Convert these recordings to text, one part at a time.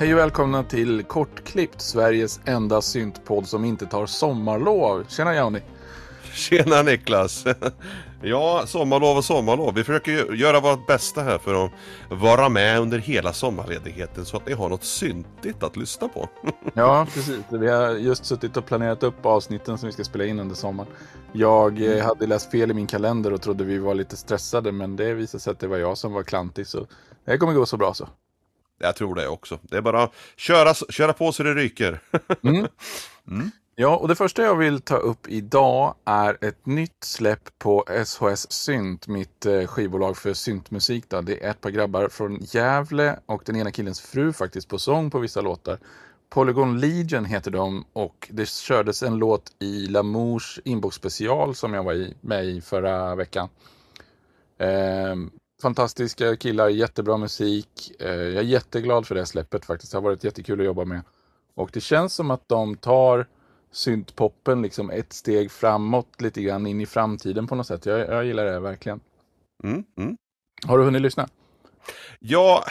Hej och välkomna till Kortklippt, Sveriges enda syntpodd som inte tar sommarlov. Tjena Johnny! Tjena Niklas! Ja, sommarlov och sommarlov. Vi försöker göra vårt bästa här för att vara med under hela sommarledigheten så att ni har något syntigt att lyssna på. Ja, precis. Vi har just suttit och planerat upp avsnitten som vi ska spela in under sommaren. Jag eh, hade läst fel i min kalender och trodde vi var lite stressade, men det visade sig att det var jag som var klantig, så det kommer gå så bra så. Jag tror det också. Det är bara köra, köra på så det ryker. Mm. Ja, och det första jag vill ta upp idag är ett nytt släpp på SHS Synt, mitt eh, skivbolag för syntmusik. Då. Det är ett par grabbar från Gävle och den ena killens fru faktiskt på sång på vissa låtar. Polygon Legion heter de och det kördes en låt i Lamours inbox-special som jag var i, med i förra veckan. Eh, fantastiska killar, jättebra musik. Eh, jag är jätteglad för det här släppet faktiskt. Det har varit jättekul att jobba med. Och det känns som att de tar syntpoppen liksom ett steg framåt lite grann in i framtiden på något sätt. Jag, jag gillar det verkligen. Mm, mm. Har du hunnit lyssna? Ja,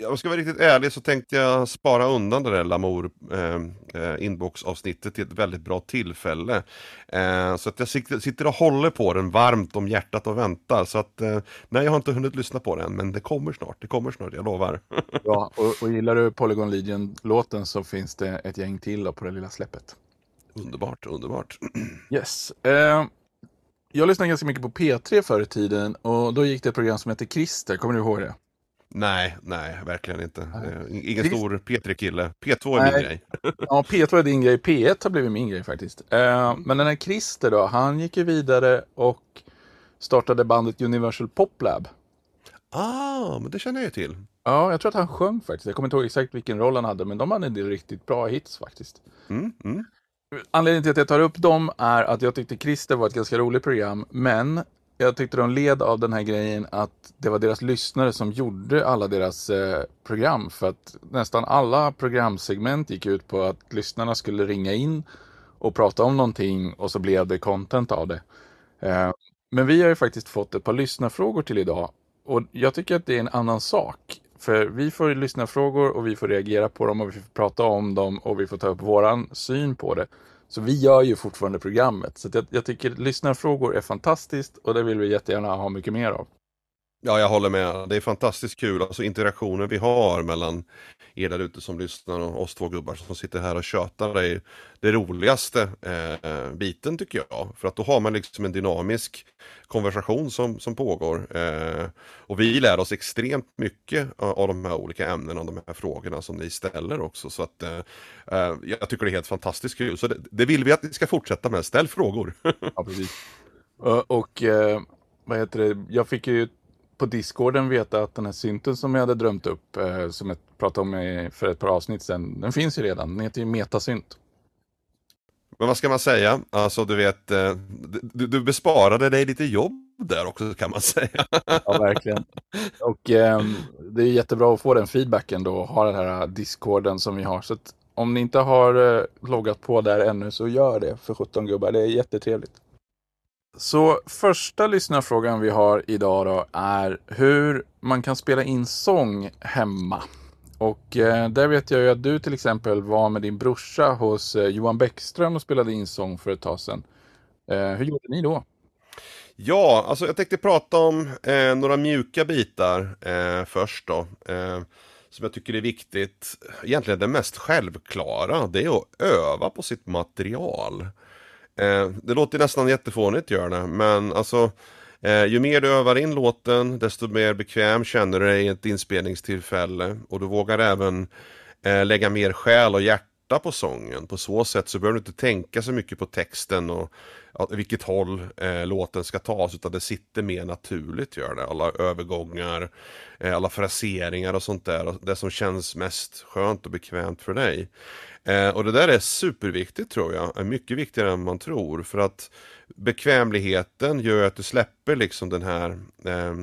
jag ska vara riktigt ärlig så tänkte jag spara undan det där Lamour eh, eh, inbox-avsnittet till ett väldigt bra tillfälle. Eh, så att jag sitter och håller på den varmt om hjärtat och väntar. Så att eh, nej, jag har inte hunnit lyssna på den, men det kommer snart. Det kommer snart, jag lovar. ja, och, och gillar du Polygon Legion-låten så finns det ett gäng till på det lilla släppet. Underbart, underbart. Yes. Eh, jag lyssnade ganska mycket på P3 förr i tiden och då gick det ett program som hette Christer, kommer du ihåg det? Nej, nej, verkligen inte. Nej. Ingen stor P3-kille. P2 är nej. min grej. ja, P2 är din grej. P1 har blivit min grej faktiskt. Eh, men den här Christer då, han gick ju vidare och startade bandet Universal Pop Lab. Ah, men det känner jag ju till. Ja, jag tror att han sjöng faktiskt. Jag kommer inte ihåg exakt vilken roll han hade, men de hade en del riktigt bra hits faktiskt. Mm, mm. Anledningen till att jag tar upp dem är att jag tyckte Christer var ett ganska roligt program, men jag tyckte de led av den här grejen att det var deras lyssnare som gjorde alla deras eh, program. För att nästan alla programsegment gick ut på att lyssnarna skulle ringa in och prata om någonting och så blev det content av det. Eh, men vi har ju faktiskt fått ett par lyssnarfrågor till idag och jag tycker att det är en annan sak. För vi får lyssna frågor och vi får reagera på dem och vi får prata om dem och vi får ta upp våran syn på det. Så vi gör ju fortfarande programmet. Så jag, jag tycker lyssnarfrågor är fantastiskt och det vill vi jättegärna ha mycket mer av. Ja, jag håller med. Det är fantastiskt kul, alltså interaktionen vi har mellan er där ute som lyssnar och oss två gubbar som sitter här och tjötar. Det är det roligaste eh, biten tycker jag. För att då har man liksom en dynamisk konversation som, som pågår. Eh, och vi lär oss extremt mycket av de här olika ämnena och de här frågorna som ni ställer också. Så att eh, eh, jag tycker det är helt fantastiskt kul. Så det, det vill vi att ni ska fortsätta med. Ställ frågor. ja, precis. Eh, och, och vad heter det, jag fick ju på discorden veta att den här synten som jag hade drömt upp, eh, som jag pratade om för ett par avsnitt sedan, den finns ju redan. Den heter ju Metasynt. Men vad ska man säga? Alltså du vet, eh, du, du besparade dig lite jobb där också kan man säga. Ja, verkligen. Och eh, det är jättebra att få den feedbacken då, ha den här discorden som vi har. Så om ni inte har eh, loggat på där ännu så gör det för 17 gubbar. Det är jättetrevligt. Så första lyssnarfrågan vi har idag då är hur man kan spela in sång hemma. Och eh, där vet jag ju att du till exempel var med din brorsa hos eh, Johan Bäckström och spelade in sång för ett tag sedan. Eh, hur gjorde ni då? Ja, alltså jag tänkte prata om eh, några mjuka bitar eh, först då. Eh, som jag tycker är viktigt. Egentligen det mest självklara, det är att öva på sitt material. Eh, det låter nästan jättefånigt gör det, men alltså eh, ju mer du övar in låten, desto mer bekväm känner du dig i ett inspelningstillfälle. Och du vågar även eh, lägga mer själ och hjärta på sången. På så sätt så behöver du inte tänka så mycket på texten och vilket håll eh, låten ska tas utan det sitter mer naturligt gör det. Alla övergångar, eh, alla fraseringar och sånt där. Det som känns mest skönt och bekvämt för dig. Eh, och det där är superviktigt tror jag, mycket viktigare än man tror. För att bekvämligheten gör att du släpper liksom den här, eh,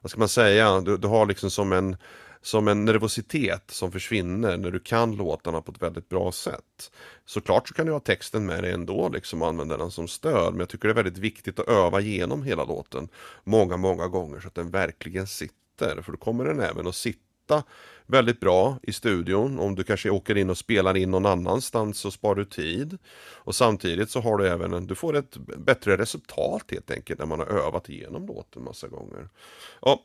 vad ska man säga, du, du har liksom som en som en nervositet som försvinner när du kan låtarna på ett väldigt bra sätt. Såklart så kan du ha texten med dig ändå liksom och använda den som stöd men jag tycker det är väldigt viktigt att öva igenom hela låten många, många gånger så att den verkligen sitter för då kommer den även att sitta väldigt bra i studion. Om du kanske åker in och spelar in någon annanstans så sparar du tid. Och samtidigt så har du även en, du får ett bättre resultat helt enkelt när man har övat igenom låten massa gånger. Ja,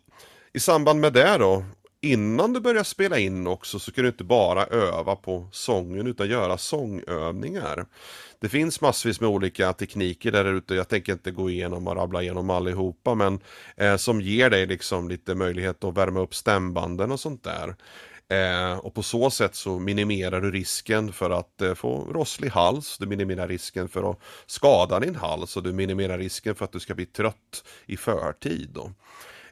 I samband med det då, innan du börjar spela in också så kan du inte bara öva på sången utan göra sångövningar. Det finns massvis med olika tekniker där ute, jag tänker inte gå igenom och rabbla igenom allihopa men eh, som ger dig liksom lite möjlighet att värma upp stämbanden och sånt där. Eh, och på så sätt så minimerar du risken för att eh, få rosslig hals, du minimerar risken för att skada din hals och du minimerar risken för att du ska bli trött i förtid. Då.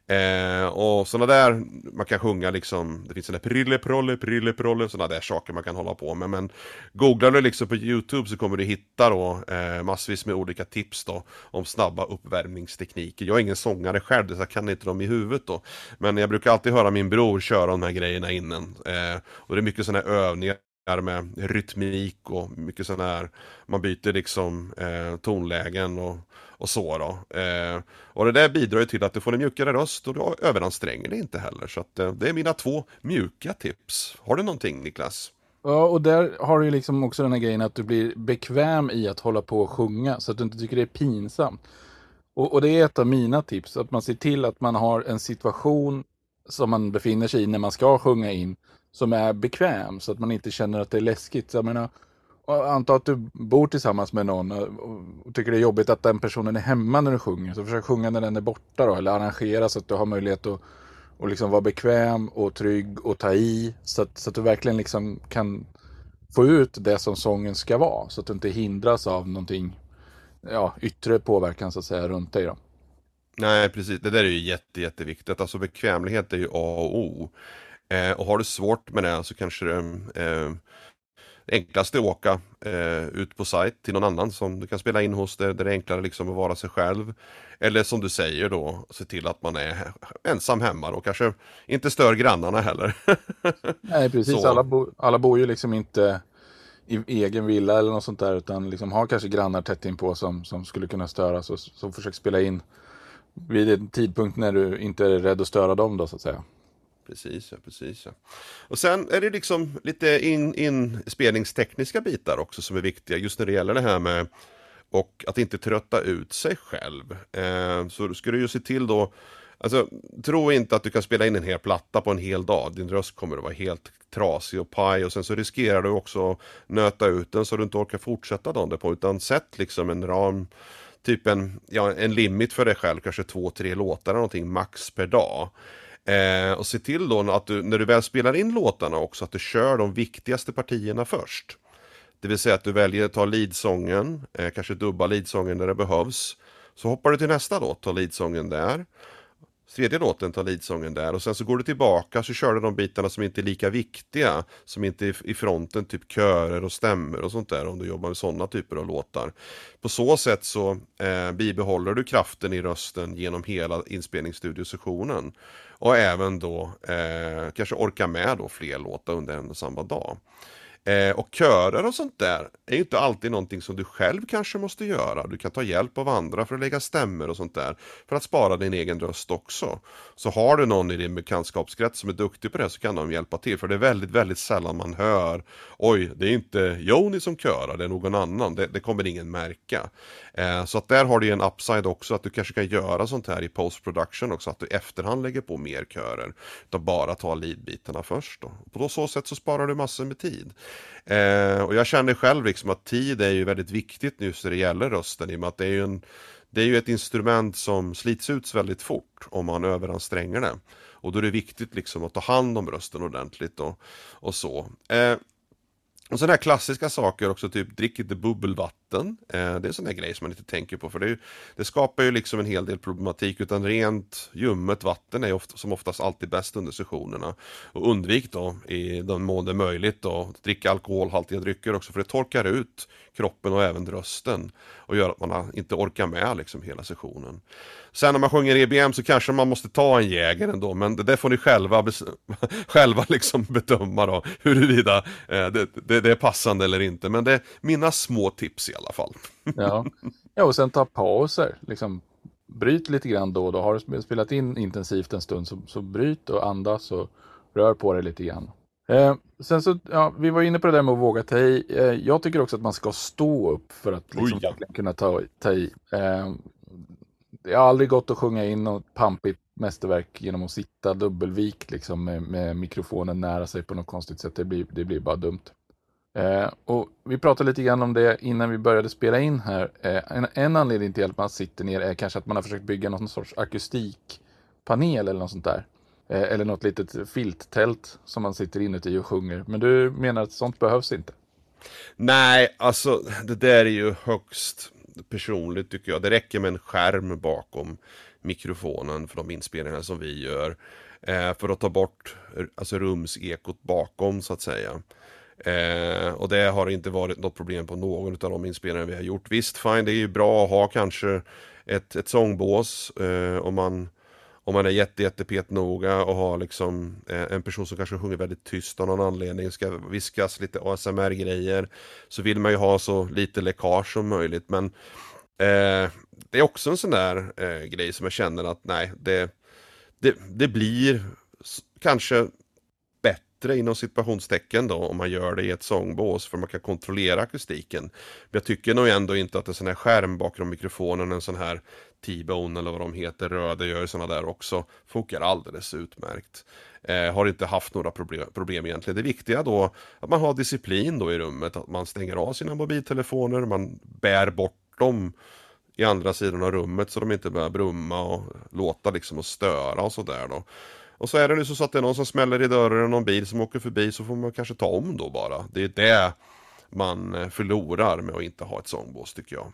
Eh, och sådana där, man kan sjunga liksom, det finns sådana prille prolle, prille prolle, sådana där saker man kan hålla på med. Men googlar du liksom på YouTube så kommer du hitta då eh, massvis med olika tips då om snabba uppvärmningstekniker. Jag är ingen sångare själv, så jag kan inte dem i huvudet då. Men jag brukar alltid höra min bror köra de här grejerna innan. Eh, och det är mycket sådana här övningar med rytmik och mycket sån här, man byter liksom eh, tonlägen och, och så då. Eh, och det där bidrar ju till att du får en mjukare röst och du överanstränger dig inte heller. Så att, eh, det är mina två mjuka tips. Har du någonting Niklas? Ja, och där har du ju liksom också den här grejen att du blir bekväm i att hålla på och sjunga så att du inte tycker det är pinsamt. Och, och det är ett av mina tips, att man ser till att man har en situation som man befinner sig i när man ska sjunga in som är bekväm så att man inte känner att det är läskigt. Så jag menar, anta att du bor tillsammans med någon och tycker det är jobbigt att den personen är hemma när du sjunger. Så försök sjunga när den är borta då, eller arrangera så att du har möjlighet att och liksom vara bekväm och trygg och ta i. Så att, så att du verkligen liksom kan få ut det som sången ska vara. Så att du inte hindras av någonting ja, yttre påverkan så att säga runt dig. Då. Nej, precis. Det där är ju jätte, jätteviktigt. Alltså bekvämlighet är ju A och O. Eh, och har du svårt med det så kanske det eh, det enklaste är att åka eh, ut på sajt till någon annan som du kan spela in hos där, där det är enklare liksom att vara sig själv. Eller som du säger då, se till att man är ensam hemma och kanske inte stör grannarna heller. Nej precis, alla, bo, alla bor ju liksom inte i egen villa eller något sånt där utan liksom har kanske grannar tätt inpå som, som skulle kunna störa så, så försök spela in vid en tidpunkt när du inte är rädd att störa dem då så att säga. Precis, ja, precis. Ja. Och sen är det liksom lite in, inspelningstekniska bitar också som är viktiga just när det gäller det här med och att inte trötta ut sig själv. Eh, så ska du ju se till då Alltså, tro inte att du kan spela in en hel platta på en hel dag. Din röst kommer att vara helt trasig och paj och sen så riskerar du också att nöta ut den så du inte orkar fortsätta dagen därpå. Utan sätt liksom en ram, typ en, ja, en limit för dig själv, kanske två, tre låtar eller någonting max per dag. Eh, och se till då att du, när du väl spelar in låtarna också, att du kör de viktigaste partierna först. Det vill säga att du väljer att ta leadsången, eh, kanske dubba leadsången när det behövs. Så hoppar du till nästa låt, tar leadsången där. Tredje låten tar leadsången där och sen så går du tillbaka så kör du de bitarna som inte är lika viktiga. Som inte är i fronten, typ körer och stämmer och sånt där om du jobbar med sådana typer av låtar. På så sätt så eh, bibehåller du kraften i rösten genom hela inspelningsstudiosessionen. Och även då eh, kanske orka med då fler låtar under en och samma dag. Eh, och körer och sånt där är ju inte alltid någonting som du själv kanske måste göra. Du kan ta hjälp av andra för att lägga stämmer och sånt där. För att spara din egen röst också. Så har du någon i din bekantskapskrets som är duktig på det så kan de hjälpa till. För det är väldigt, väldigt sällan man hör Oj, det är inte Joni som körar, det är någon annan. Det, det kommer ingen märka. Eh, så att där har du en upside också att du kanske kan göra sånt här i post production också. Att du i efterhand lägger på mer körer. Utan bara ta leadbitarna först då. På så sätt så sparar du massor med tid. Eh, och jag känner själv liksom att tid är ju väldigt viktigt just när det gäller rösten i och med att det är ju en det är ju ett instrument som slits ut väldigt fort om man överanstränger det. Och då är det viktigt liksom att ta hand om rösten ordentligt och, och så. Eh, och sådana här klassiska saker också, typ drick inte bubbelvatten. Eh, det är en sån där grej som man inte tänker på för det, ju, det, skapar ju liksom en hel del problematik. Utan rent ljummet vatten är ofta, som oftast alltid bäst under sessionerna. Och undvik då i den mån det är möjligt då, dricka alkoholhaltiga drycker också för det torkar ut kroppen och även rösten. Och gör att man inte orkar med liksom hela sessionen. Sen när man sjunger EBM så kanske man måste ta en jäger ändå, men det, det får ni själva, själva liksom bedöma då, huruvida eh, det, det, det, är passande eller inte. Men det är mina små tips i alla fall. Ja, ja och sen ta pauser, liksom bryt lite grann då och då. Har du spelat in intensivt en stund så, så bryt och andas och rör på dig lite grann. Eh, sen så, ja, vi var inne på det där med att våga ta i. Eh, jag tycker också att man ska stå upp för att liksom, ja. kunna ta, ta i. Eh, det har aldrig gått att sjunga in något pampigt mästerverk genom att sitta dubbelvikt liksom, med, med, mikrofonen nära sig på något konstigt sätt. Det blir, det blir bara dumt. Eh, och vi pratade lite grann om det innan vi började spela in här. Eh, en, en, anledning till att man sitter ner är kanske att man har försökt bygga någon sorts akustikpanel eller något sånt där. Eh, eller något litet filttält som man sitter inuti och sjunger. Men du menar att sånt behövs inte? Nej, alltså det där är ju högst personligt tycker jag. Det räcker med en skärm bakom mikrofonen för de inspelningar som vi gör. Eh, för att ta bort alltså, rumsekot bakom så att säga. Eh, och det har inte varit något problem på någon av de inspelningar vi har gjort. Visst, fine, det är ju bra att ha kanske ett, ett sångbås eh, om man om man är jätte, jätte petnoga och har liksom eh, en person som kanske sjunger väldigt tyst av någon anledning, ska viskas lite ASMR-grejer, så vill man ju ha så lite läckage som möjligt. Men eh, det är också en sån där eh, grej som jag känner att nej, det, det, det blir kanske bättre inom situationstecken då om man gör det i ett sångbås för man kan kontrollera akustiken. Men jag tycker nog ändå inte att en sån här skärm bakom mikrofonen, en sån här T-Bone eller vad de heter, röda gör ju sådana där också, funkar alldeles utmärkt. Eh, har inte haft några problem, problem egentligen. Det viktiga då att man har disciplin då i rummet, att man stänger av sina mobiltelefoner, man bär bort dem i andra sidan av rummet så de inte börjar brumma och låta liksom och störa och sådär då. Och så är det nu så att det är någon som smäller i dörren, och någon bil som åker förbi så får man kanske ta om då bara. Det är det man eh, förlorar med att inte ha ett sångbås tycker jag.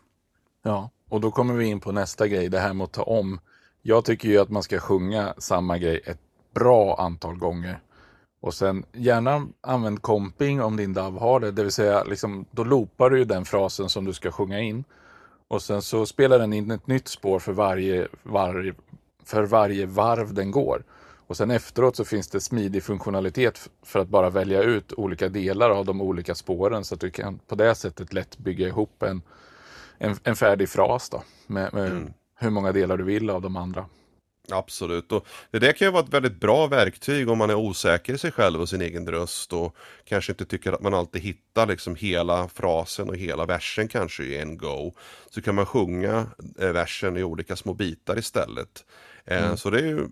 Ja, och då kommer vi in på nästa grej, det här med att ta om. Jag tycker ju att man ska sjunga samma grej ett bra antal gånger. Och sen gärna använd komping om din DAV har det, det vill säga liksom, då loopar du ju den frasen som du ska sjunga in. Och sen så spelar den in ett nytt spår för varje, varje, för varje varv den går. Och sen efteråt så finns det smidig funktionalitet för att bara välja ut olika delar av de olika spåren så att du kan på det sättet lätt bygga ihop en, en, en färdig fras då, med, med mm. hur många delar du vill av de andra. Absolut, och det där kan ju vara ett väldigt bra verktyg om man är osäker i sig själv och sin egen röst och kanske inte tycker att man alltid hittar liksom hela frasen och hela versen kanske i en go. Så kan man sjunga eh, versen i olika små bitar istället. Eh, mm. Så det är ju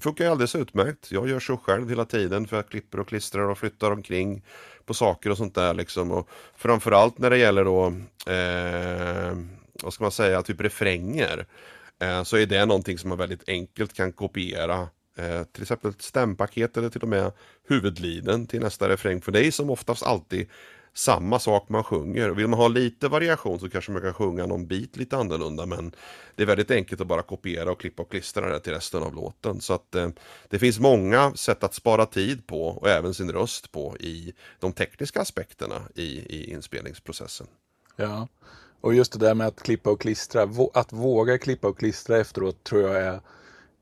funkar alldeles utmärkt. Jag gör så själv hela tiden för jag klipper och klistrar och flyttar omkring på saker och sånt där liksom. Och framförallt när det gäller då, eh, vad ska man säga, typ refränger. Eh, så är det någonting som man väldigt enkelt kan kopiera. Eh, till exempel ett stämpaket eller till och med huvudliden till nästa refräng. För det är som oftast alltid samma sak man sjunger. Vill man ha lite variation så kanske man kan sjunga någon bit lite annorlunda men det är väldigt enkelt att bara kopiera och klippa och klistra det till resten av låten. Så att eh, det finns många sätt att spara tid på och även sin röst på i de tekniska aspekterna i, i inspelningsprocessen. Ja, och just det där med att klippa och klistra, att våga klippa och klistra efteråt tror jag är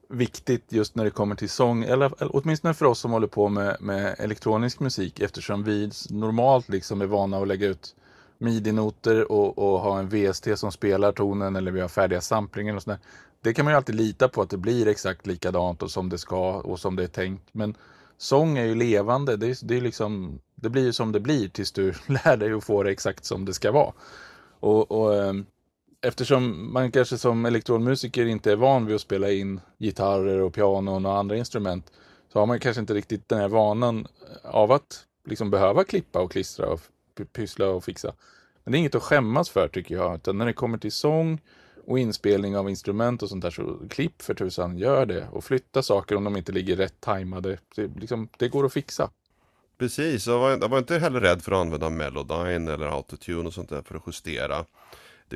viktigt just när det kommer till sång, eller, eller åtminstone för oss som håller på med, med elektronisk musik eftersom vi normalt liksom är vana att lägga ut midinoter och, och, ha en VST som spelar tonen eller vi har färdiga samplingar och sådär. Det kan man ju alltid lita på att det blir exakt likadant och som det ska och som det är tänkt. Men sång är ju levande. Det, det, är liksom, det blir ju som det blir tills du lär dig att få det exakt som det ska vara. Och, och ehm, eftersom man kanske som elektronmusiker inte är van vid att spela in gitarrer och pianon och andra instrument så har man kanske inte riktigt den här vanan eh, av att liksom behöva klippa och klistra och pyssla och fixa. Men det är inget att skämmas för tycker jag, utan när det kommer till sång och inspelning av instrument och sånt där så klipp för tusan, gör det och flytta saker om de inte ligger rätt tajmade. Det, liksom, det går att fixa. Precis, jag var, jag var inte heller rädd för att använda Melodyne eller Autotune och sånt där för att justera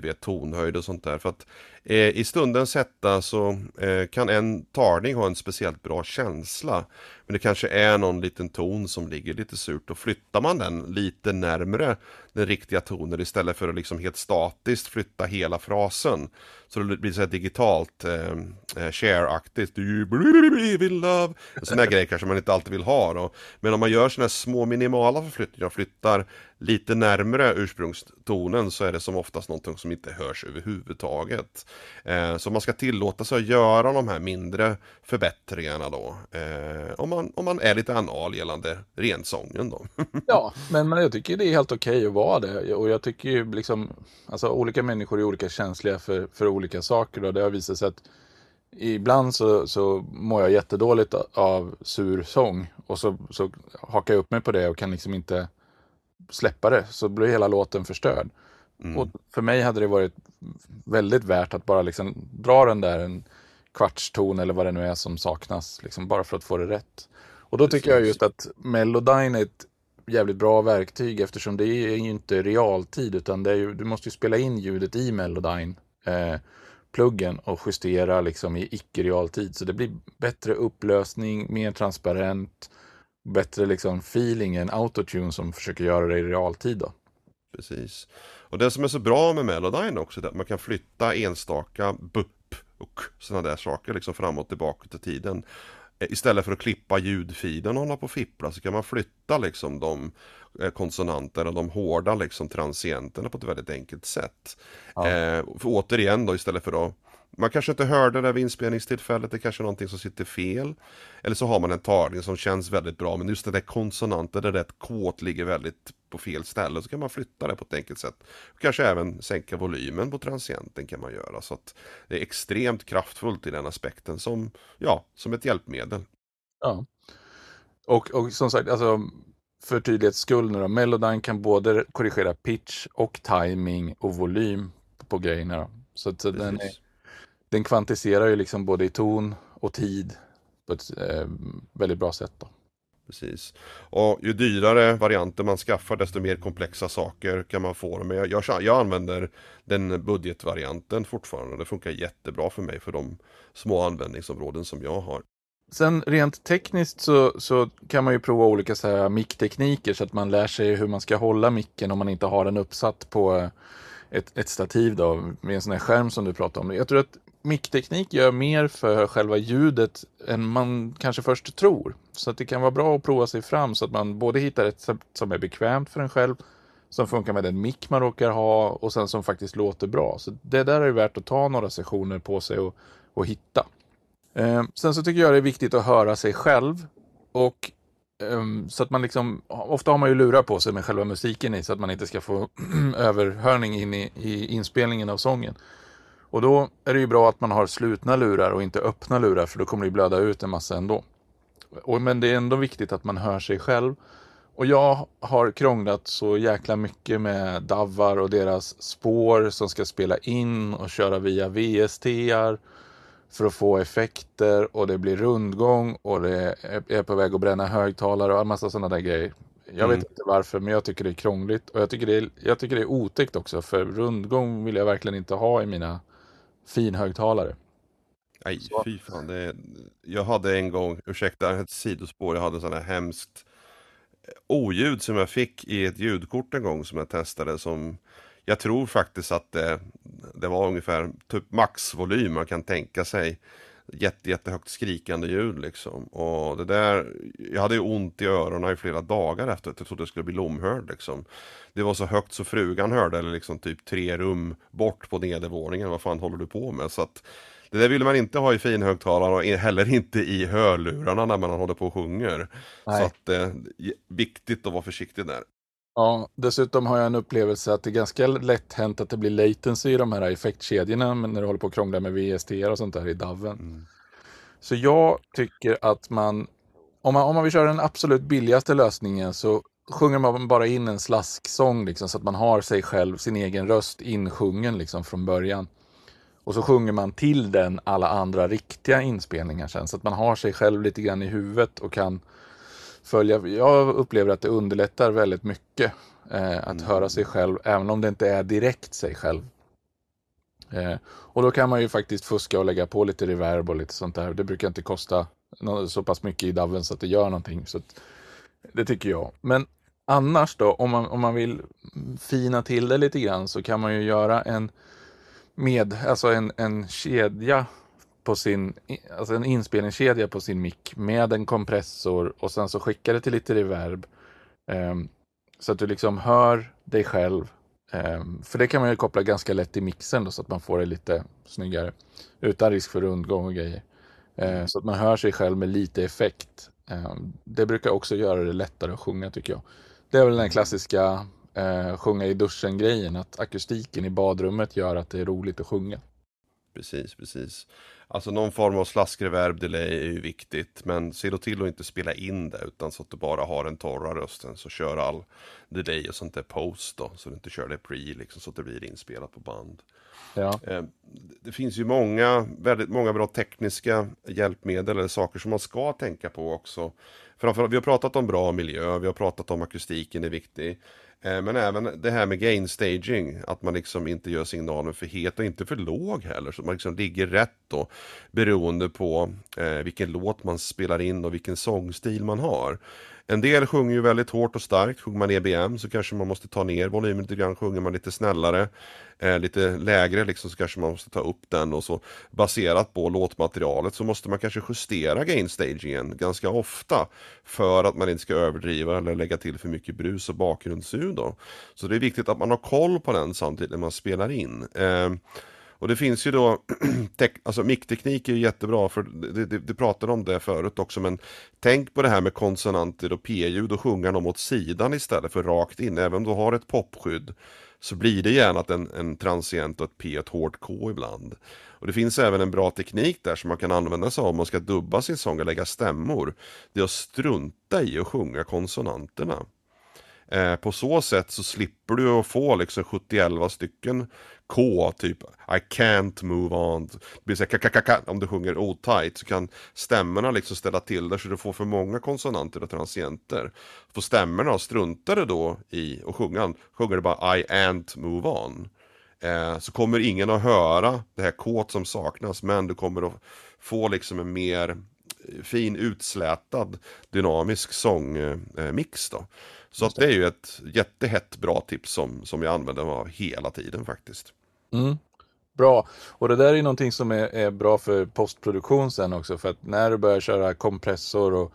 vet tonhöjd och sånt där. För att Eh, i stundens hetta så eh, kan en tagning ha en speciellt bra känsla. Men det kanske är någon liten ton som ligger lite surt och flyttar man den lite närmre den riktiga tonen istället för att liksom helt statiskt flytta hela frasen. Så det blir så här digitalt eh, eh share-aktigt. Do you believe in love? Sådana här grejer kanske man inte alltid vill ha då. Men om man gör sådana här små minimala förflyttningar och flyttar lite närmre ursprungstonen så är det som oftast någonting som inte hörs överhuvudtaget. Eh, så man ska tillåta sig att göra de här mindre förbättringarna då. Eh, om, man, om man är lite anal gällande rensången då. ja, men, men jag tycker det är helt okej okay att vara det. Och jag tycker ju liksom, alltså olika människor är olika känsliga för, för olika saker. Och det har visat sig att ibland så, så mår jag jättedåligt av sur sång. Och så, så hakar jag upp mig på det och kan liksom inte släppa det så blir hela låten förstörd. Mm. Och för mig hade det varit väldigt värt att bara liksom dra den där en kvartston eller vad det nu är som saknas, liksom bara för att få det rätt. Och då tycker jag just att Melodyne är ett jävligt bra verktyg eftersom det är ju inte realtid utan det är ju, du måste ju spela in ljudet i Melodyne eh, pluggen och justera liksom i icke-realtid. Så det blir bättre upplösning, mer transparent bättre liksom feeling än autotune som försöker göra det i realtid. Då. Precis. Och det som är så bra med Melodyne också är att man kan flytta enstaka bupp och sådana där saker liksom fram och tillbaka till tiden. Eh, istället för att klippa ljudfilen och hålla på och fippla så kan man flytta liksom de eh, konsonanterna, de hårda liksom transienterna på ett väldigt enkelt sätt. Ja. Eh, för återigen då istället för att man kanske inte hörde det vid inspelningstillfället, det är kanske är någonting som sitter fel. Eller så har man en tagning som känns väldigt bra, men just den där konsonanten, där rätt kåt ligger väldigt på fel ställe, så kan man flytta det på ett enkelt sätt. Kanske även sänka volymen på transienten kan man göra, så att det är extremt kraftfullt i den aspekten som, ja, som ett hjälpmedel. Ja, och, och som sagt, alltså för tydlighets skull nu då, Melodyne kan både korrigera pitch och timing och volym på grejerna. Då. Så, så den är den kvantiserar ju liksom både i ton och tid på ett eh, väldigt bra sätt. Då. Precis. Och ju dyrare varianter man skaffar desto mer komplexa saker kan man få. Men jag, jag, jag använder den budgetvarianten fortfarande. Det funkar jättebra för mig för de små användningsområden som jag har. Sen rent tekniskt så, så kan man ju prova olika så här micktekniker så att man lär sig hur man ska hålla micken om man inte har den uppsatt på ett, ett stativ då, med en sån här skärm som du pratade om. Jag tror att mickteknik gör mer för själva ljudet än man kanske först tror. Så att det kan vara bra att prova sig fram så att man både hittar ett sätt som är bekvämt för en själv, som funkar med den mick man råkar ha och sen som faktiskt låter bra. Så det där är värt att ta några sessioner på sig och, och hitta. Eh, sen så tycker jag det är viktigt att höra sig själv och um, så att man liksom, ofta har man ju lurar på sig med själva musiken i så att man inte ska få överhörning in i, i inspelningen av sången. Och då är det ju bra att man har slutna lurar och inte öppna lurar för då kommer det blöda ut en massa ändå. Och, men det är ändå viktigt att man hör sig själv. Och jag har krånglat så jäkla mycket med Davar och deras spår som ska spela in och köra via VSTR för att få effekter och det blir rundgång och det är på väg att bränna högtalare och en massa sådana där grejer. Jag mm. vet inte varför, men jag tycker det är krångligt och jag tycker det är, jag tycker det är otäckt också för rundgång vill jag verkligen inte ha i mina finhögtalare. Nej, fy fan. Det, jag hade en gång, ursäkta ett sidospår, jag hade här hemskt eh, oljud som jag fick i ett ljudkort en gång som jag testade som jag tror faktiskt att det, det var ungefär typ maxvolym man kan tänka sig. Jätte, jättehögt skrikande ljud liksom. Och det där, jag hade ju ont i öronen i flera dagar efter att jag trodde det skulle bli lomhörd liksom. Det var så högt så frugan hörde, eller liksom typ tre rum bort på nedervåningen. Vad fan håller du på med? Så att det där vill man inte ha i finhögtalare och heller inte i hörlurarna när man håller på och sjunger. Nej. Så att eh, viktigt att vara försiktig där. Ja, dessutom har jag en upplevelse att det är ganska lätt hänt att det blir latency i de här effektkedjorna när du håller på att krångla med VST och sånt där i DAVen. Mm. Så jag tycker att man om, man, om man vill köra den absolut billigaste lösningen så sjunger man bara in en slasksång liksom, så att man har sig själv, sin egen röst insjungen liksom, från början. Och så sjunger man till den alla andra riktiga inspelningar sen så att man har sig själv lite grann i huvudet och kan följa. Jag upplever att det underlättar väldigt mycket eh, att mm. höra sig själv, även om det inte är direkt sig själv. Eh, och då kan man ju faktiskt fuska och lägga på lite reverb och lite sånt där. Det brukar inte kosta så pass mycket i DAVen så att det gör någonting. Så att, det tycker jag. Men annars då, om man, om man vill fina till det lite grann så kan man ju göra en med, alltså en, en kedja på sin, alltså en inspelningskedja på sin mick med en kompressor och sen så skickar det till lite reverb. Um, så att du liksom hör dig själv. Um, för det kan man ju koppla ganska lätt till mixen då, så att man får det lite snyggare. Utan risk för rundgång och grejer. Uh, så att man hör sig själv med lite effekt. Um, det brukar också göra det lättare att sjunga tycker jag. Det är väl den klassiska uh, sjunga i duschen-grejen. Att akustiken i badrummet gör att det är roligt att sjunga. Precis, precis. Alltså någon form av slaskreverb delay är ju viktigt. Men se då till att inte spela in det utan så att du bara har den torra rösten. Så kör all delay och sånt där post då. Så du inte kör det pre liksom så att det blir inspelat på band. Ja. Eh, det finns ju många, väldigt många bra tekniska hjälpmedel eller saker som man ska tänka på också. Framförallt, vi har pratat om bra miljö, vi har pratat om akustiken är viktig. Eh, men även det här med gain staging, att man liksom inte gör signalen för het och inte för låg heller. Så man liksom ligger rätt då, beroende på eh, vilken låt man spelar in och vilken sångstil man har. En del sjunger ju väldigt hårt och starkt, sjunger man EBM så kanske man måste ta ner volymen lite grann, sjunger man lite snällare, eh, lite lägre liksom så kanske man måste ta upp den och så baserat på låtmaterialet så måste man kanske justera gainstagingen ganska ofta för att man inte ska överdriva eller lägga till för mycket brus och bakgrundsljud då. Så det är viktigt att man har koll på den samtidigt när man spelar in. Eh, och det finns ju då, alltså mickteknik är ju jättebra för det, det, det pratade om det förut också men tänk på det här med konsonanter och p-ljud och sjunga dem åt sidan istället för rakt in. Även om du har ett popskydd så blir det gärna en, en transient och ett P och ett hårt K ibland. Och det finns även en bra teknik där som man kan använda sig av om man ska dubba sin sång och lägga stämmor. Det är att strunta i att sjunga konsonanterna. Eh, på så sätt så slipper du att få liksom 70 stycken K, typ I can't move on. Det blir så här, om du sjunger otajt så kan stämmorna liksom ställa till det så du får för många konsonanter och transienter. Får stämmorna struntar du då i att sjunga, sjunger du bara I can't move on. Eh, så kommer ingen att höra det här K som saknas men du kommer att få liksom en mer eh, fin utslätad dynamisk sångmix eh, då. Så att det är ju ett jättehett bra tips som, som jag använder mig av hela tiden faktiskt. Mm. Bra, och det där är någonting som är, är, bra för postproduktion sen också för att när du börjar köra kompressor och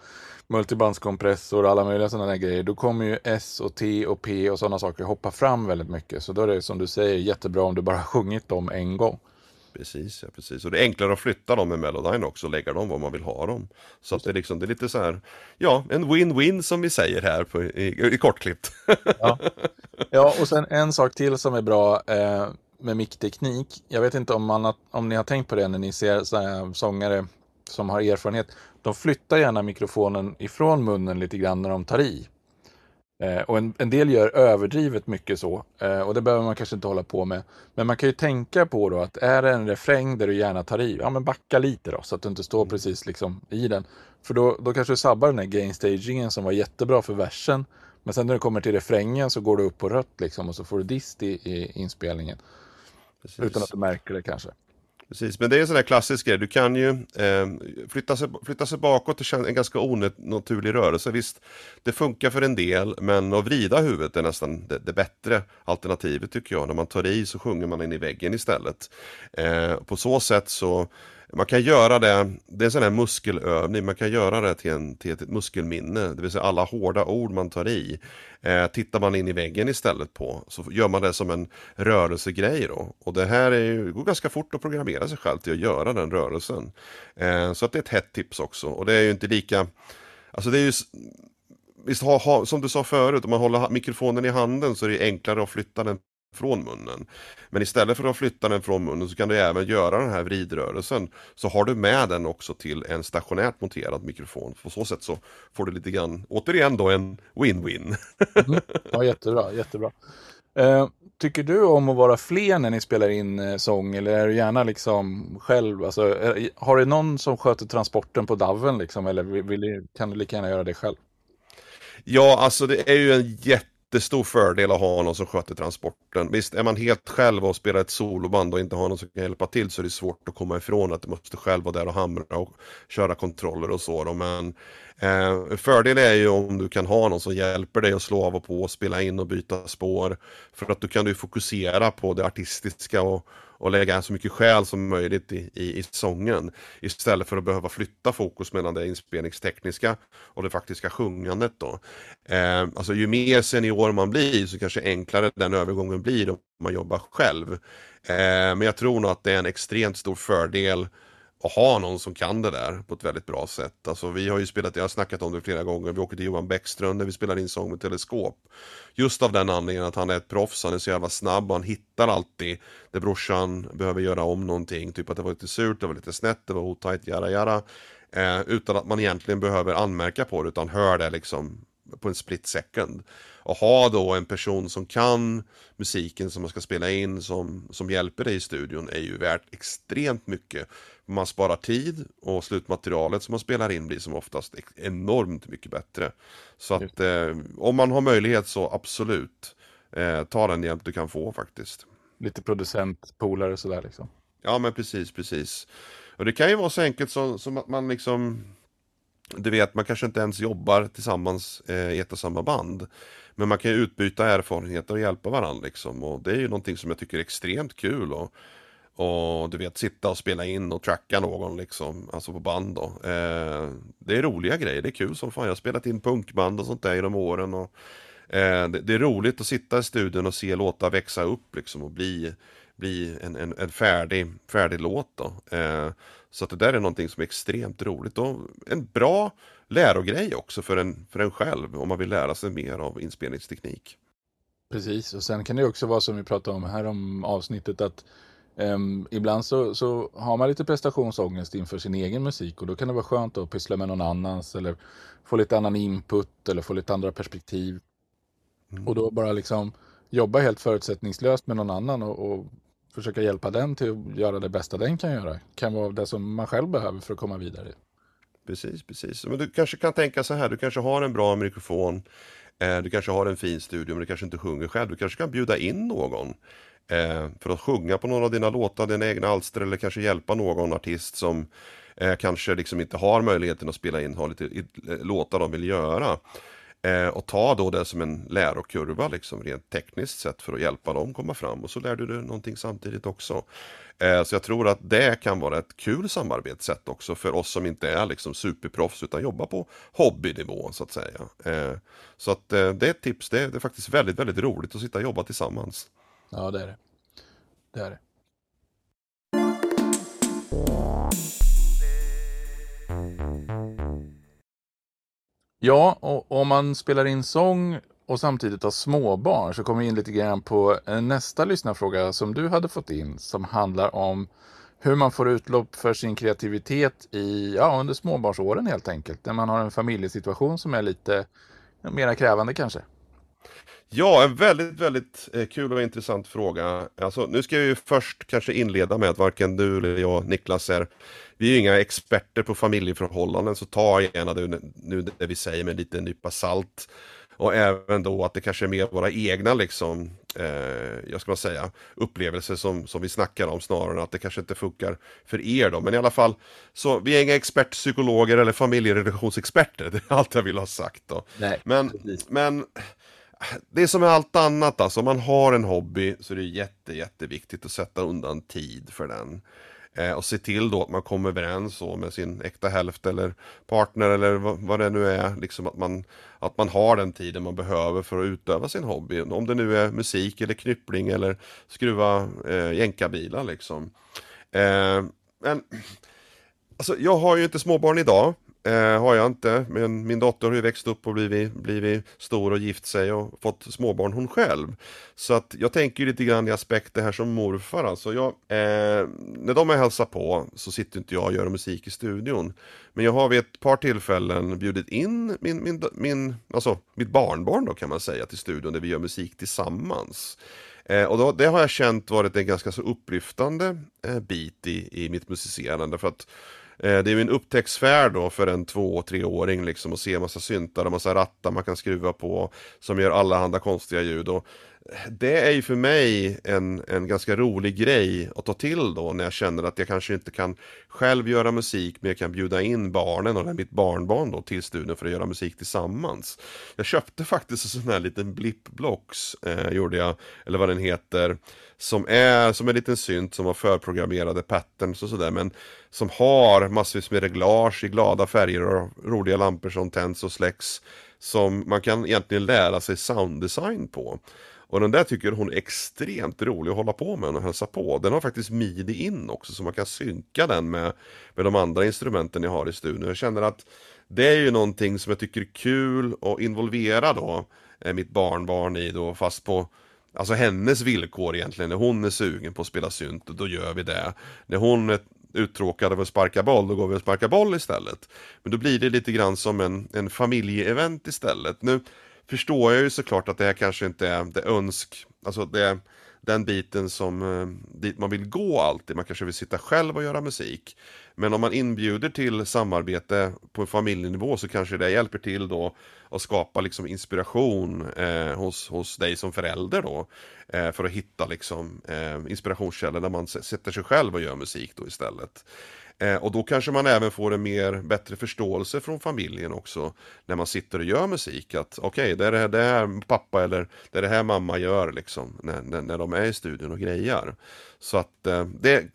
multibandskompressor och alla möjliga sådana där grejer då kommer ju S och T och P och sådana saker hoppa fram väldigt mycket så då är det som du säger jättebra om du bara sjungit dem en gång. Precis, ja, precis. Och det är enklare att flytta dem med Melodyne också och lägga dem var man vill ha dem. Så att det, är liksom, det är lite så här, ja, en win-win som vi säger här på, i, i kortklippt. ja. ja, och sen en sak till som är bra eh, med mickteknik. Jag vet inte om, man om ni har tänkt på det när ni ser så sångare som har erfarenhet. De flyttar gärna mikrofonen ifrån munnen lite grann när de tar i. Eh, och en, en, del gör överdrivet mycket så. Eh, och det behöver man kanske inte hålla på med. Men man kan ju tänka på då att är det en refräng där du gärna tar i, ja men backa lite då så att du inte står mm. precis liksom i den. För då, då kanske du sabbar den här gainstagingen som var jättebra för versen. Men sen när du kommer till refrängen så går du upp på rött liksom och så får du dist i, i inspelningen. Precis. Utan att du märker det kanske. Precis, men det är en sån där klassisk grej. Du kan ju eh, flytta, sig, flytta sig bakåt, det känns en ganska onaturlig rörelse. Visst, det funkar för en del, men att vrida huvudet är nästan det, det bättre alternativet tycker jag. När man tar i så sjunger man in i väggen istället. Eh, på så sätt så man kan göra det, det är en sån här muskelövning, man kan göra det till, en, till ett muskelminne, det vill säga alla hårda ord man tar i. Eh, tittar man in i väggen istället på, så gör man det som en rörelsegrej då. Och det här är ju, det går ganska fort att programmera sig själv till att göra den rörelsen. Eh, så att det är ett hett tips också, och det är ju inte lika, alltså det är ju Visst, ha, ha, som du sa förut, om man håller mikrofonen i handen så är det enklare att flytta den från munnen. Men istället för att flytta den från munnen så kan du även göra den här vridrörelsen. Så har du med den också till en stationärt monterad mikrofon. På så sätt så får du lite grann, återigen då en win-win. mm. Ja, jättebra, jättebra. Eh, tycker du om att vara fler när ni spelar in eh, sång eller är du gärna liksom själv? Alltså, är, har du någon som sköter transporten på daven liksom eller vill, vill, kan du lika gärna göra det själv? Ja, alltså det är ju en jätte jättestor fördel att ha någon som sköter transporten. Visst, är man helt själv och spelar ett soloband och inte har någon som kan hjälpa till så är det svårt att komma ifrån att du måste själv vara där och hamra och köra kontroller och så. Då. Men eh, fördel är ju om du kan ha någon som hjälper dig att slå av och på, spela in och byta spår. För att då kan du fokusera på det artistiska och, och lägga så mycket själ som möjligt i, i, i sången. Istället för att behöva flytta fokus mellan det inspelningstekniska och det faktiska sjungandet då. Eh, alltså ju mer senior man blir så kanske enklare den övergången blir om man jobbar själv. Eh, men jag tror nog att det är en extremt stor fördel att ha någon som kan det där på ett väldigt bra sätt. Alltså vi har ju spelat, jag har snackat om det flera gånger, vi åker till Johan Bäckström när vi spelar in sång med teleskop. Just av den anledningen att han är ett proffs, han är så jävla snabb och han hittar alltid där brorsan behöver göra om någonting. Typ att det var lite surt, det var lite snett, det var otajt, jara jara. Eh, utan att man egentligen behöver anmärka på det utan hör det liksom på en split second. Och ha då en person som kan musiken som man ska spela in som, som hjälper dig i studion är ju värt extremt mycket. Man sparar tid och slutmaterialet som man spelar in blir som oftast enormt mycket bättre. Så att eh, om man har möjlighet så absolut, eh, ta den hjälp du kan få faktiskt. Lite producent, polare sådär liksom. Ja men precis, precis. Och det kan ju vara så enkelt som, som att man liksom du vet, man kanske inte ens jobbar tillsammans eh, i ett och samma band. Men man kan ju utbyta erfarenheter och hjälpa varandra liksom. Och det är ju någonting som jag tycker är extremt kul. Och, och du vet, sitta och spela in och tracka någon liksom, alltså på band då. Eh, det är roliga grejer, det är kul som fan. Jag har spelat in punkband och sånt där genom åren. Och, eh, det, det, är roligt att sitta i studion och se låtar växa upp liksom och bli, bli en, en, en färdig, färdig låt då. Eh, så att det där är någonting som är extremt roligt och en bra lärogrej också för en, för en själv om man vill lära sig mer av inspelningsteknik. Precis, och sen kan det också vara som vi pratade om här om avsnittet att um, ibland så, så har man lite prestationsångest inför sin egen musik och då kan det vara skönt att pyssla med någon annans eller få lite annan input eller få lite andra perspektiv. Mm. Och då bara liksom jobba helt förutsättningslöst med någon annan och, och försöka hjälpa den till att göra det bästa den kan göra. Kan vara det som man själv behöver för att komma vidare. Precis, precis. Men du kanske kan tänka så här, du kanske har en bra mikrofon, eh, du kanske har en fin studio men du kanske inte sjunger själv. Du kanske kan bjuda in någon eh, för att sjunga på några av dina låtar, dina egna alster eller kanske hjälpa någon artist som eh, kanske liksom inte har möjligheten att spela in, har lite låtar de vill göra. Eh, och ta då det som en lärokurva liksom rent tekniskt sett för att hjälpa dem komma fram och så lär du dig någonting samtidigt också. Eh, så jag tror att det kan vara ett kul samarbetssätt också för oss som inte är liksom superproffs utan jobbar på hobbynivå så att säga. Eh, så att eh, det är ett tips, det är, det är, faktiskt väldigt, väldigt roligt att sitta och jobba tillsammans. Ja det är det. Det är det. Ja, och om man spelar in sång och samtidigt har småbarn så kommer vi in lite grann på eh, nästa lyssnarfråga som du hade fått in som handlar om hur man får utlopp för sin kreativitet i, ja, under småbarnsåren helt enkelt. När man har en familjesituation som är lite mera krävande kanske. Ja, en väldigt, väldigt eh, kul och intressant fråga. Alltså, nu ska jag ju först kanske inleda med att varken du eller jag, Niklas, är vi är ju inga experter på familjeförhållanden, så ta gärna det, nu det vi säger med lite nypa salt. Och även då att det kanske är mer våra egna liksom, eh, jag ska säga, upplevelser som, som vi snackar om snarare än att det kanske inte funkar för er då. Men i alla fall, så vi är inga expertpsykologer eller familjerelationsexperter, det är allt jag vill ha sagt då. Nej, men, men det är som med allt annat alltså, om man har en hobby så är det jätte, jätteviktigt att sätta undan tid för den. Eh, och se till då att man kommer överens med sin äkta hälft eller partner eller vad, vad, det nu är. Liksom att man, att man har den tiden man behöver för att utöva sin hobby. Om det nu är musik eller knyppling eller skruva eh, jänkarbilar liksom. Eh, men alltså, jag har ju inte småbarn idag. Eh, har jag inte, men min dotter har ju växt upp och blivit, blivit stor och gift sig och fått småbarn hon själv. Så att jag tänker lite grann i aspekter här som morfar alltså. Jag, eh, när de är hälsar på så sitter inte jag och gör musik i studion. Men jag har vid ett par tillfällen bjudit in min, min, min, alltså mitt barnbarn då kan man säga till studion där vi gör musik tillsammans. Eh, och då, det har jag känt varit en ganska så upplyftande eh, bit i, i mitt musicerande för att Eh, det är ju en upptäcktsfärd då för en två, treåring liksom och se massa syntar och massa rattar man kan skruva på som gör allehanda konstiga ljud. Och det är ju för mig en, en ganska rolig grej att ta till då när jag känner att jag kanske inte kan själv göra musik men jag kan bjuda in barnen och mitt barnbarn då till studion för att göra musik tillsammans. Jag köpte faktiskt en sån här liten blippblocks, eh, gjorde jag, eller vad den heter, som är som en liten synt som har förprogrammerade patterns och sådär men som har massvis med reglage i glada färger och roliga lampor som tänds och släcks som man kan egentligen lära sig sounddesign på. Och den där tycker hon är extremt rolig att hålla på med och hälsa på. Den har faktiskt midi in också så man kan synka den med, med de andra instrumenten jag har i studion. Jag känner att det är ju någonting som jag tycker är kul att involvera då eh, mitt barnbarn i då fast på Alltså hennes villkor egentligen, när hon är sugen på att spela synt, då gör vi det. När hon är uttråkad av att sparka boll, då går vi och sparkar boll istället. Men då blir det lite grann som en, en familjeevent istället. Nu förstår jag ju såklart att det här kanske inte är det önsk, alltså det den biten som eh, dit man vill gå alltid. Man kanske vill sitta själv och göra musik. Men om man inbjuder till samarbete på familjenivå så kanske det hjälper till då att skapa liksom inspiration eh, hos, hos dig som förälder då. Eh, för att hitta liksom eh, inspirationskällor där man sätter sig själv och gör musik då istället. Eh, och då kanske man även får en mer bättre förståelse från familjen också när man sitter och gör musik. Att okej, okay, det, är det här pappa eller det är det här mamma gör liksom när, när, när de är i studion och grejar. Så att eh, det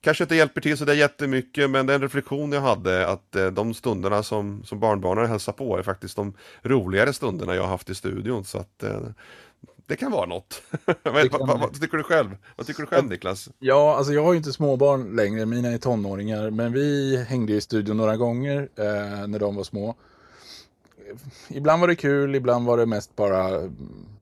kanske inte hjälper till så det är jättemycket men den reflektion jag hade att eh, de stunderna som, som barnbarnen hälsar på är faktiskt de roligare stunderna jag har haft i studion. Så att eh, det kan vara något. vad, kan... vad, vad, tycker du själv? Vad tycker du själv Niklas? Ja, alltså jag har ju inte småbarn längre, mina är tonåringar. Men vi hängde i studion några gånger eh, när de var små. Ibland var det kul, ibland var det mest bara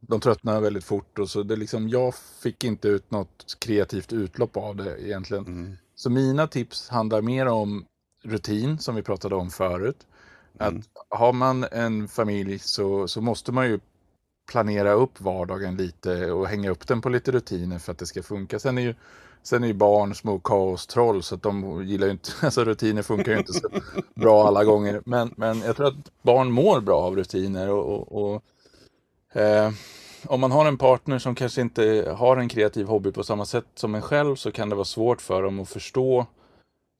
de tröttnade väldigt fort. Och så det liksom, jag fick inte ut något kreativt utlopp av det egentligen. Mm. Så mina tips handlar mer om rutin, som vi pratade om förut. Mm. Att har man en familj så, så måste man ju planera upp vardagen lite och hänga upp den på lite rutiner för att det ska funka. Sen är ju, sen är ju barn små kaostroll så att de gillar ju inte, alltså rutiner funkar ju inte så bra alla gånger. Men, men jag tror att barn mår bra av rutiner och, och, och eh, om man har en partner som kanske inte har en kreativ hobby på samma sätt som en själv så kan det vara svårt för dem att förstå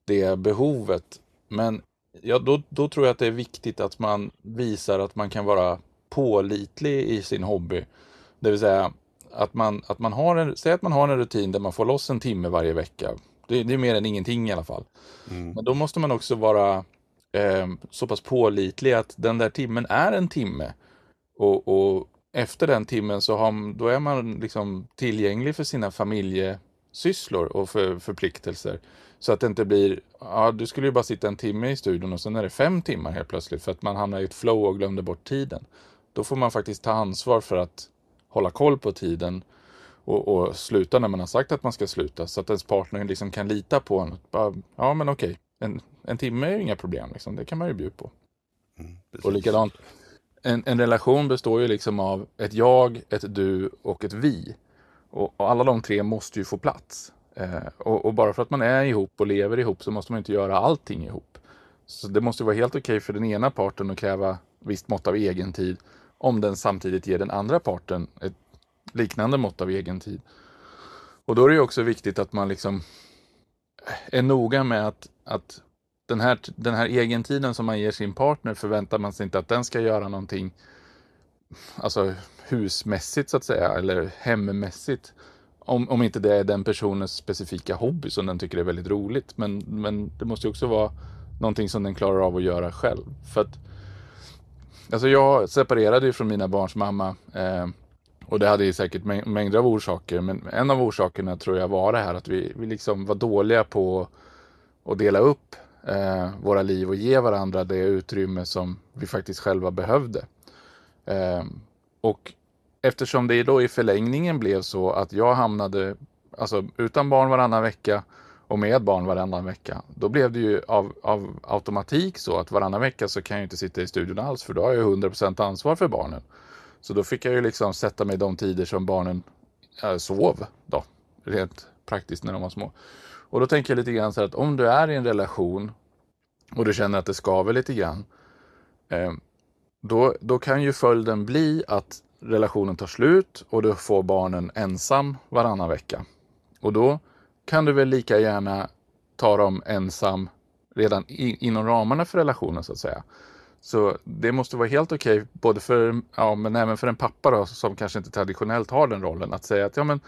det behovet. Men ja, då, då tror jag att det är viktigt att man visar att man kan vara pålitlig i sin hobby. Det vill säga att man, att man har en, säg att man har en rutin där man får loss en timme varje vecka. Det, det är mer än ingenting i alla fall. Mm. Men då måste man också vara eh, så pass pålitlig att den där timmen är en timme. Och, och efter den timmen så har, då är man liksom tillgänglig för sina familjesysslor och för förpliktelser. Så att det inte blir, ja du skulle ju bara sitta en timme i studion och sen är det fem timmar helt plötsligt för att man hamnar i ett flow och glömde bort tiden. Då får man faktiskt ta ansvar för att hålla koll på tiden och, och, sluta när man har sagt att man ska sluta. Så att ens partner liksom kan lita på en. Bara, ja men okej, en, en timme är ju inga problem. Liksom. Det kan man ju bjuda på. Mm, och likadant, en, en, relation består ju liksom av ett jag, ett du och ett vi. Och, och alla de tre måste ju få plats. Eh, och, och, bara för att man är ihop och lever ihop så måste man inte göra allting ihop. Så det måste vara helt okej okay för den ena parten att kräva visst mått av egen tid om den samtidigt ger den andra parten ett liknande mått av egen tid. Och då är det också viktigt att man liksom är noga med att, att den, här, den här egentiden som man ger sin partner förväntar man sig inte att den ska göra någonting alltså husmässigt så att säga, eller hemmässigt. Om, om inte det är den personens specifika hobby som den tycker är väldigt roligt. Men, men det måste också vara någonting som den klarar av att göra själv. För att Alltså jag separerade ju från mina barns mamma. Eh, och det hade ju säkert mängder av orsaker. Men en av orsakerna tror jag var det här att vi, vi liksom var dåliga på att dela upp eh, våra liv och ge varandra det utrymme som vi faktiskt själva behövde. Eh, och eftersom det då i förlängningen blev så att jag hamnade alltså, utan barn varannan vecka och med barn varannan vecka. Då blev det ju av, av automatik så att varannan vecka så kan jag inte sitta i studion alls för då har jag 100% ansvar för barnen. Så då fick jag ju liksom sätta mig de tider som barnen äh, sov då, rent praktiskt när de var små. Och då tänker jag lite grann så här att om du är i en relation och du känner att det skaver lite grann, eh, då, då kan ju följden bli att relationen tar slut och du får barnen ensam varannan vecka. Och då kan du väl lika gärna ta dem ensam redan inom ramarna för relationen så att säga. Så det måste vara helt okej, okay, både för, ja, men även för en pappa då, som kanske inte traditionellt har den rollen, att säga att ja, men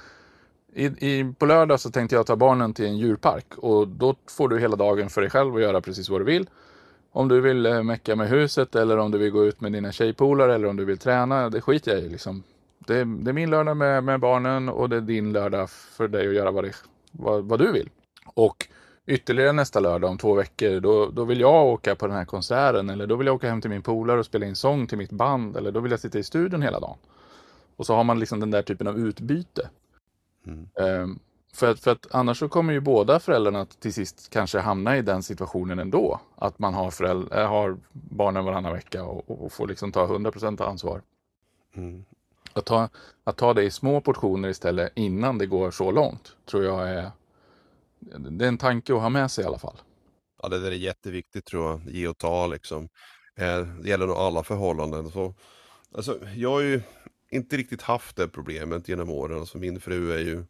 i, i, på lördag så tänkte jag ta barnen till en djurpark och då får du hela dagen för dig själv att göra precis vad du vill. Om du vill eh, mecka med huset eller om du vill gå ut med dina tjejpolare eller om du vill träna, det skiter jag i. Liksom. Det, det, är min lördag med, med, barnen och det är din lördag för dig att göra vad, det, vad, vad du vill. Och ytterligare nästa lördag om två veckor, då, då vill jag åka på den här konserten eller då vill jag åka hem till min polare och spela in sång till mitt band eller då vill jag sitta i studion hela dagen. Och så har man liksom den där typen av utbyte. Mm. Um, för att, för att annars så kommer ju båda föräldrarna till sist kanske hamna i den situationen ändå. Att man har, föräldrar, äh, har barnen varannan vecka och, och får liksom ta 100% ansvar. Mm. Att, ta, att ta det i små portioner istället innan det går så långt tror jag är det är en tanke att ha med sig i alla fall. Ja, det där är jätteviktigt tror jag, ge och ta liksom. Eh, det gäller nog alla förhållanden. Så, alltså, jag har ju inte riktigt haft det problemet genom åren. Alltså, min fru är ju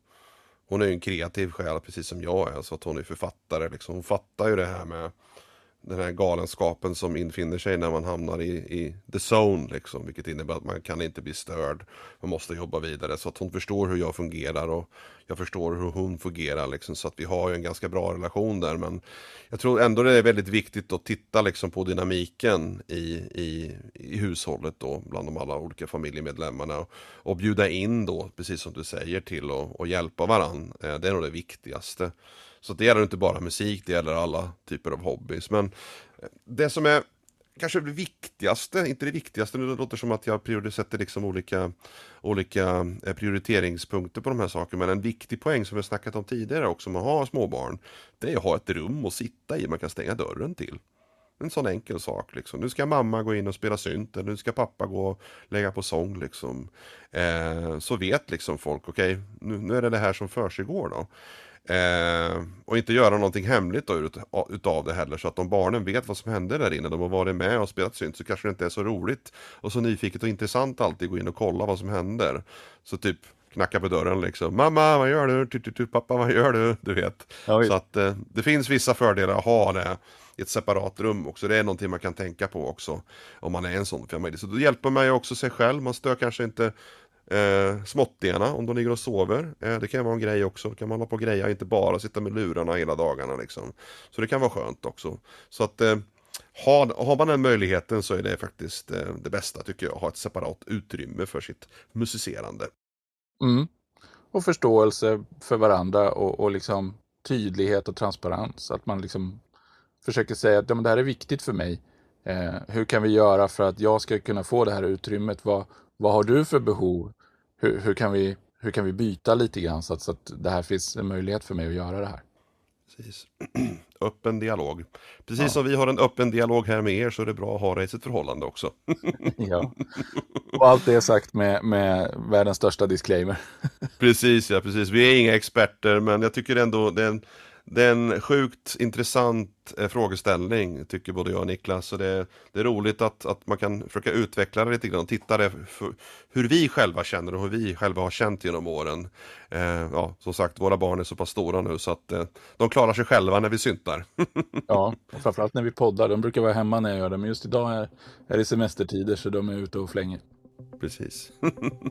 hon är ju en kreativ själ precis som jag är. Så att hon är författare. Liksom. Hon fattar ju det här med den här galenskapen som infinner sig när man hamnar i, i the zone. Liksom, vilket innebär att man kan inte bli störd. Man måste jobba vidare. Så att hon förstår hur jag fungerar och jag förstår hur hon fungerar. Liksom, så att vi har ju en ganska bra relation där. Men jag tror ändå det är väldigt viktigt att titta liksom, på dynamiken i, i, i hushållet då, bland de alla olika familjemedlemmarna. Och, och bjuda in då, precis som du säger, till att hjälpa varandra. Eh, det är nog det viktigaste. Så det gäller inte bara musik, det gäller alla typer av hobbys. Men eh, det som är kanske det viktigaste, inte det viktigaste, nu låter som att jag sätter liksom olika, olika eh, prioriteringspunkter på de här sakerna, men en viktig poäng som vi snackat om tidigare också med att ha småbarn, det är att ha ett rum att sitta i man kan stänga dörren till. En sån enkel sak liksom. Nu ska mamma gå in och spela synt, eller nu ska pappa gå och lägga på sång liksom. Eh, så vet liksom folk, okej, okay, nu, nu, är det det här som försiggår då. Eh, och inte göra någonting hemligt då ut, utav det heller så att om barnen vet vad som hände där inne, de har varit med och spelat synt så kanske det inte är så roligt och så nyfiket och intressant alltid gå in och kolla vad som händer. Så typ knacka på dörren liksom. Mamma, vad gör du? Tututu, pappa, vad gör du? Du vet. Oj. Så att eh, det finns vissa fördelar att ha det i ett separat rum också. Det är någonting man kan tänka på också om man är en sån familj. Så då hjälper man ju också sig själv. Man stör kanske inte Eh, småttingarna om de ligger och sover. Eh, det kan vara en grej också. Då kan man hålla på och greja, inte bara sitta med lurarna hela dagarna liksom. Så det kan vara skönt också. Så att eh, har, har man den möjligheten så är det faktiskt eh, det bästa tycker jag. Att ha ett separat utrymme för sitt musicerande. Mm. Och förståelse för varandra och, och liksom tydlighet och transparens. Att man liksom försöker säga att ja, men det här är viktigt för mig. Eh, hur kan vi göra för att jag ska kunna få det här utrymmet? Vad, vad har du för behov? Hur, hur, kan, vi, hur kan vi byta lite grann så att, så att det här finns en möjlighet för mig att göra det här? Precis. öppen dialog. Precis ja. som vi har en öppen dialog här med er så är det bra att ha det i sitt förhållande också. ja. Och allt det är sagt med, med världens största disclaimer. precis, ja, precis. Vi är inga experter, men jag tycker ändå det är en det är en sjukt intressant eh, frågeställning tycker både jag och Niklas. Så det, det är roligt att, att man kan försöka utveckla det lite grann. Titta det för, hur vi själva känner och hur vi själva har känt genom åren. Eh, ja, som sagt, våra barn är så pass stora nu så att eh, de klarar sig själva när vi syntar. ja, och framförallt när vi poddar. De brukar vara hemma när jag gör det, men just idag är, är det semestertider så de är ute och flänger precis.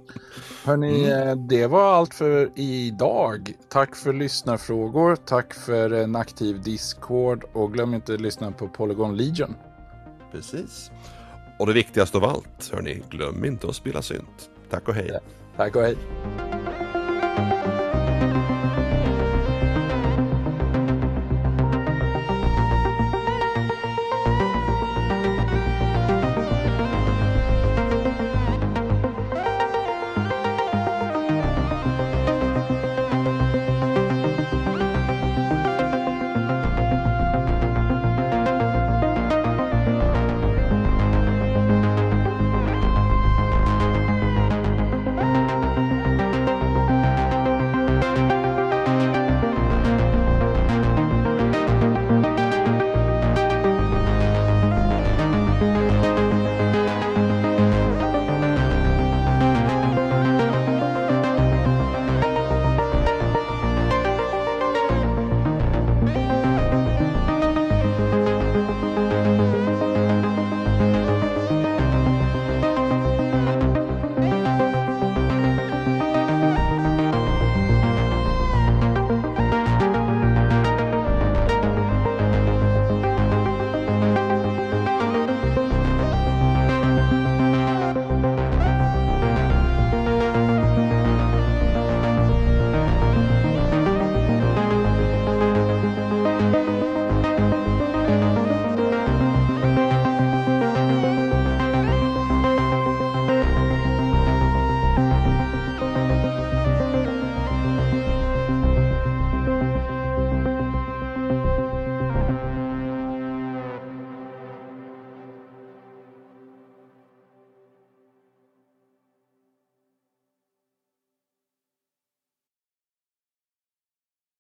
Hörni, mm. Eh, det var allt för idag. Tack för lyssnarfrågor. Tack för en aktiv Discord och glöm inte att lyssna på Polygon Legion. Precis. Och det viktigaste av allt, hörni, glöm inte att spela synt. Tack och hej. Ja, tack och hej.